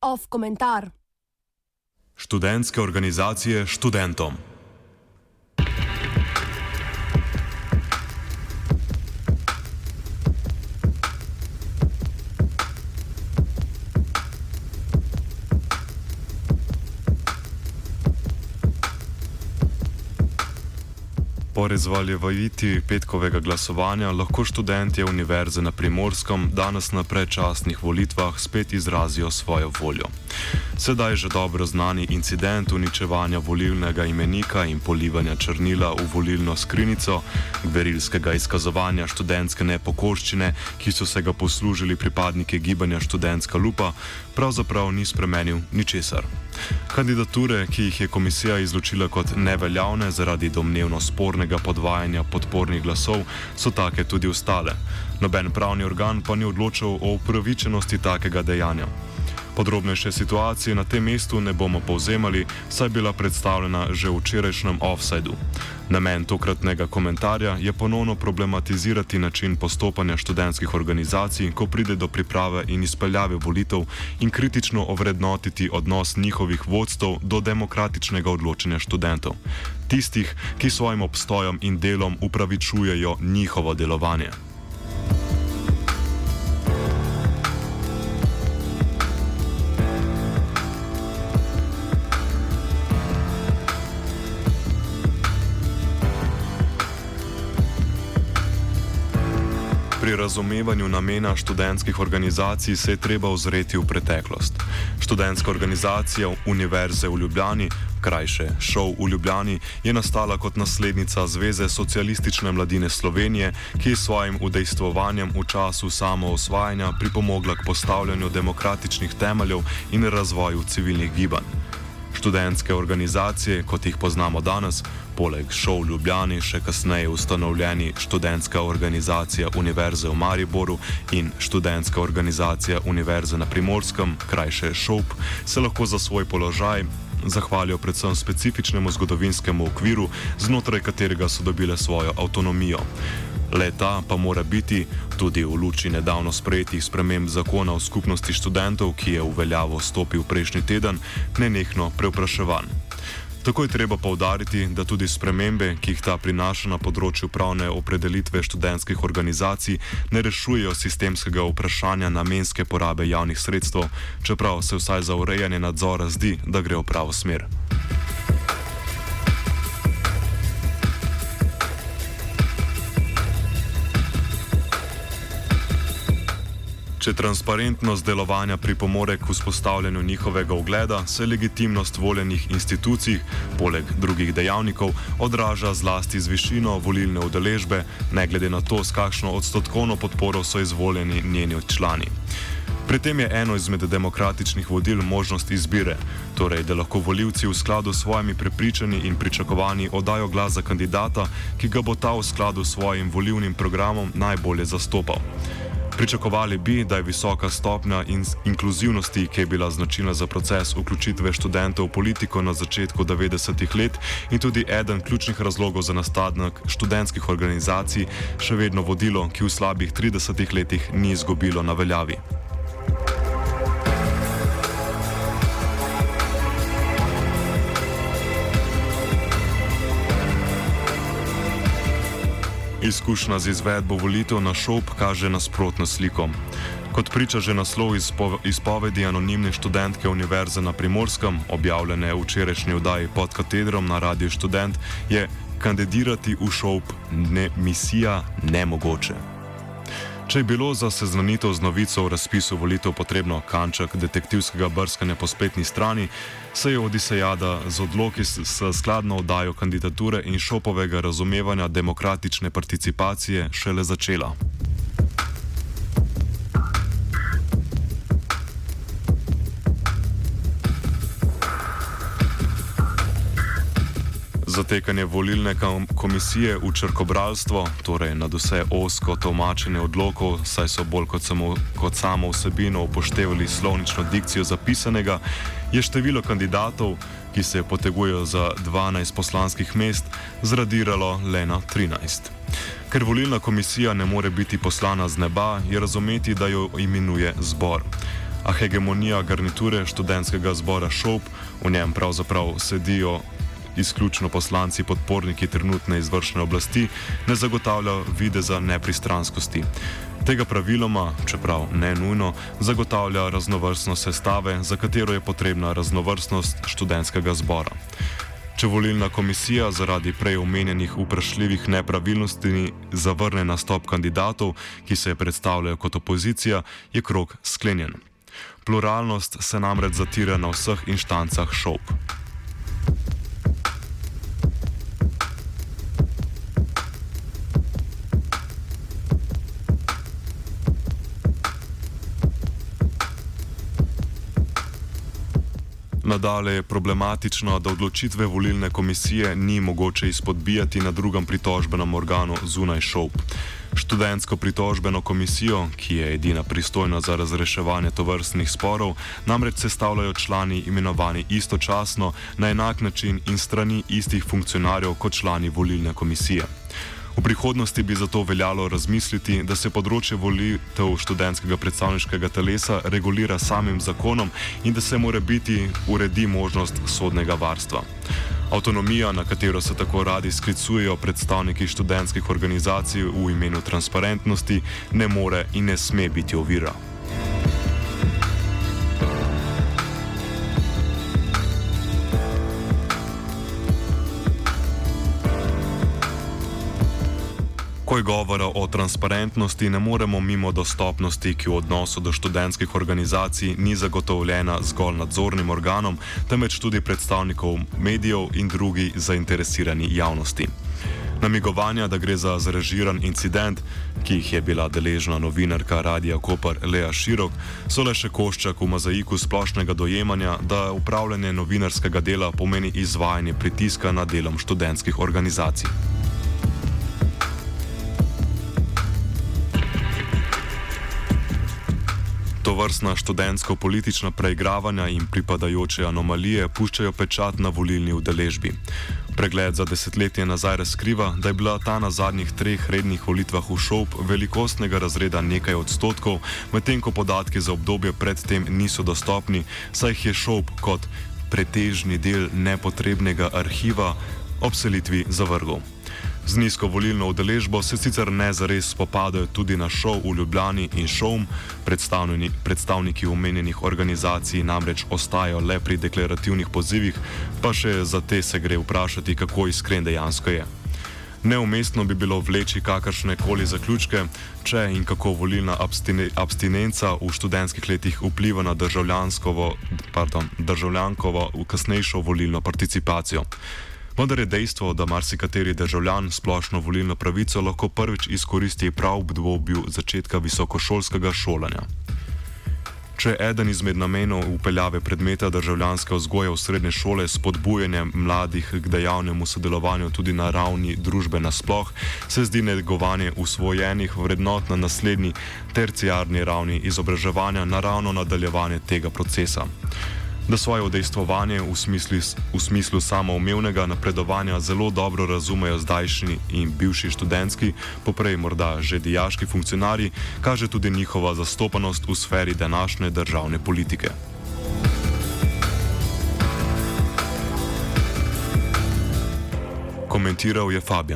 Off komentar. Študentske organizacije študentom. Po razvaljevitvi petkovega glasovanja lahko študentje Univerze na Primorskem danes na predčasnih volitvah spet izrazijo svojo voljo. Sedaj že dobro znani incident uničevanja volilnega imenika in polivanja črnila v volilno skrinico, verilskega izkazovanja študentske nepokoščine, ki so se ga poslužili pripadniki gibanja Študentska lupa, pravzaprav ni spremenil ničesar. Kandidature, ki jih je komisija izločila kot neveljavne zaradi domnevno spornega podvajanja podpornih glasov, so take tudi ostale. Noben pravni organ pa ni odločil o upravičenosti takega dejanja. Podrobnejše situacije na tem mestu ne bomo povzemali, saj je bila predstavljena že v včerajšnjem offsajdu. Namen tokratnega komentarja je ponovno problematizirati način postopanja študentskih organizacij, ko pride do priprave in izpeljave volitev in kritično ovrednotiti odnos njihovih vodstv do demokratičnega odločanja študentov. Tistih, ki svojim obstojem in delom upravičujejo njihovo delovanje. Pri razumevanju namena študentskih organizacij se je treba ozreti v preteklost. Študentska organizacija Univerze v Ljubljani, krajše Šov v Ljubljani, je nastala kot naslednica Zveze socialistične mladine Slovenije, ki je svojim udejstvovanjem v času samoosvajanja pripomogla k postavljanju demokratičnih temeljev in razvoju civilnih gibanj. Študentske organizacije, kot jih poznamo danes, poleg šov Ljubljani, še kasneje ustanovljeni študentska organizacija Univerze v Mariboru in študentska organizacija Univerze na Primorskem, krajše ŠOP, se lahko za svoj položaj zahvalijo predvsem specifičnemu zgodovinskemu okviru, znotraj katerega so dobile svojo avtonomijo. Leta pa mora biti, tudi v luči nedavno sprejetih sprememb zakona o skupnosti študentov, ki je v veljavo stopil prejšnji teden, nenehno preopraševan. Tako je treba povdariti, da tudi spremembe, ki jih ta prinaša na področju pravne opredelitve študentskih organizacij, ne rešujejo sistemskega vprašanja namenske porabe javnih sredstev, čeprav se vsaj za urejanje nadzora zdi, da gre v pravo smer. Če transparentnost delovanja pripomore k vzpostavljanju njihovega ugleda, se legitimnost voljenih institucij, poleg drugih dejavnikov, odraža zlasti z višino volilne udeležbe, ne glede na to, s kakšno odstotkovno podporo so izvoljeni njeni člani. Pri tem je eno izmed demokratičnih vodil možnost izbire, torej da lahko voljivci v skladu s svojimi prepričanji in pričakovanji oddajo glas za kandidata, ki ga bo ta v skladu s svojim volilnim programom najbolje zastopal. Pričakovali bi, da je visoka stopnja in inkluzivnosti, ki je bila značilna za proces vključitve študentov v politiko na začetku 90-ih let in tudi eden ključnih razlogov za nastanek študentskih organizacij, še vedno vodilo, ki v slabih 30 letih ni izgubilo na veljavi. Izkušnja z izvedbo volitev na šop kaže nasprotno sliko. Kot priča že naslov izpovedi anonimne študentke Univerze na Primorskem, objavljene v včerajšnji vdaji pod katedrom na Radio Student, je kandidirati v šop ne misija nemogoče. Če je bilo za seznanitev z novico o razpisu volitev potrebno kanček detektivskega brskanja po spletni strani, se je Odisejada z odloki s skladno oddajo kandidature in šopovega razumevanja demokratične participacije šele začela. Zatekanje volilne komisije v črkobralstvo, torej na vse osko tolmačenje odlokov, saj so bolj kot samo, kot samo vsebino upoštevali slovnično dikcijo zapisanega, je število kandidatov, ki se potegujejo za 12 poslanskih mest, zradiralo le na 13. Ker volilna komisija ne more biti poslana z neba, je razumeti, da jo imenuje zbor. A hegemonija garniture študentskega zbora Šop, v njem pravzaprav sedijo izključno poslanci podporniki trenutne izvršne oblasti, ne zagotavlja videza nepristranskosti. Tega praviloma, čeprav ne nujno, zagotavlja raznovrstnost sestave, za katero je potrebna raznovrstnost študentskega zbora. Če volilna komisija zaradi prej omenjenih vprašljivih nepravilnosti zavrne nastop kandidatov, ki se predstavljajo kot opozicija, je krok sklenjen. Pluralnost se namreč zatira na vseh inštancah šop. Nadalje je problematično, da odločitve volilne komisije ni mogoče izpodbijati na drugem pritožbenem organu zunaj šop. Študentsko pritožbeno komisijo, ki je edina pristojna za razreševanje tovrstnih sporov, namreč sestavljajo člani imenovani istočasno na enak način in strani istih funkcionarjev kot člani volilne komisije. V prihodnosti bi zato veljalo razmisliti, da se področje volitev študentskega predstavniškega telesa regulira samim zakonom in da se mora biti uredi možnost sodnega varstva. Avtonomija, na katero se tako radi sklicujejo predstavniki študentskih organizacij v imenu transparentnosti, ne more in ne sme biti ovira. Ko je govora o transparentnosti, ne moremo mimo dostopnosti, ki v odnosu do študentskih organizacij ni zagotovljena zgolj nadzornim organom, temveč tudi predstavnikov medijev in drugi zainteresirani javnosti. Namigovanja, da gre za zrežiran incident, ki jih je bila deležna novinarka Radia Koper Lea Širok, so le še koščak v mozaiku splošnega dojemanja, da upravljanje novinarskega dela pomeni izvajanje pritiska nad delom študentskih organizacij. To vrstna študentsko-politična preigravanja in pripadajoče anomalije puščajo pečat na volilni udeležbi. Pregled za desetletje nazaj razkriva, da je bila ta na zadnjih treh rednih volitvah v šop velikostnega razreda nekaj odstotkov, medtem ko podatki za obdobje predtem niso dostopni, saj jih je šop kot pretežni del nepotrebnega arhiva ob selitvi zavrgel. Z nizko volilno udeležbo se sicer ne zares spopadajo tudi na šov v Ljubljani in šov, predstavniki omenjenih organizacij namreč ostajajo le pri deklarativnih pozivih, pa še za te se gre vprašati, kako iskren dejansko je. Neumestno bi bilo vleči kakršne koli zaključke, če in kako volilna abstinenca v študentskih letih vpliva na državljankovo v kasnejšo volilno participacijo. Vendar je dejstvo, da marsikateri državljan splošno volilno pravico lahko prvič izkoristi prav v obdobju začetka visokošolskega šolanja. Če je eden izmed namenov upeljave predmeta državljanske vzgoje v srednje šole spodbujanje mladih k dejavnemu sodelovanju tudi na ravni družbe nasploh, se zdi negovanje usvojenih vrednot na naslednji terciarni ravni izobraževanja naravno nadaljevanje tega procesa da svoje udejstvovanje v smislu, v smislu samoumevnega napredovanja zelo dobro razumejo zdajšnji in bivši študentski, poprej morda že dijaški funkcionarji, kaže tudi njihova zastopanost v sferi današnje državne politike. Komentiral je Fabian.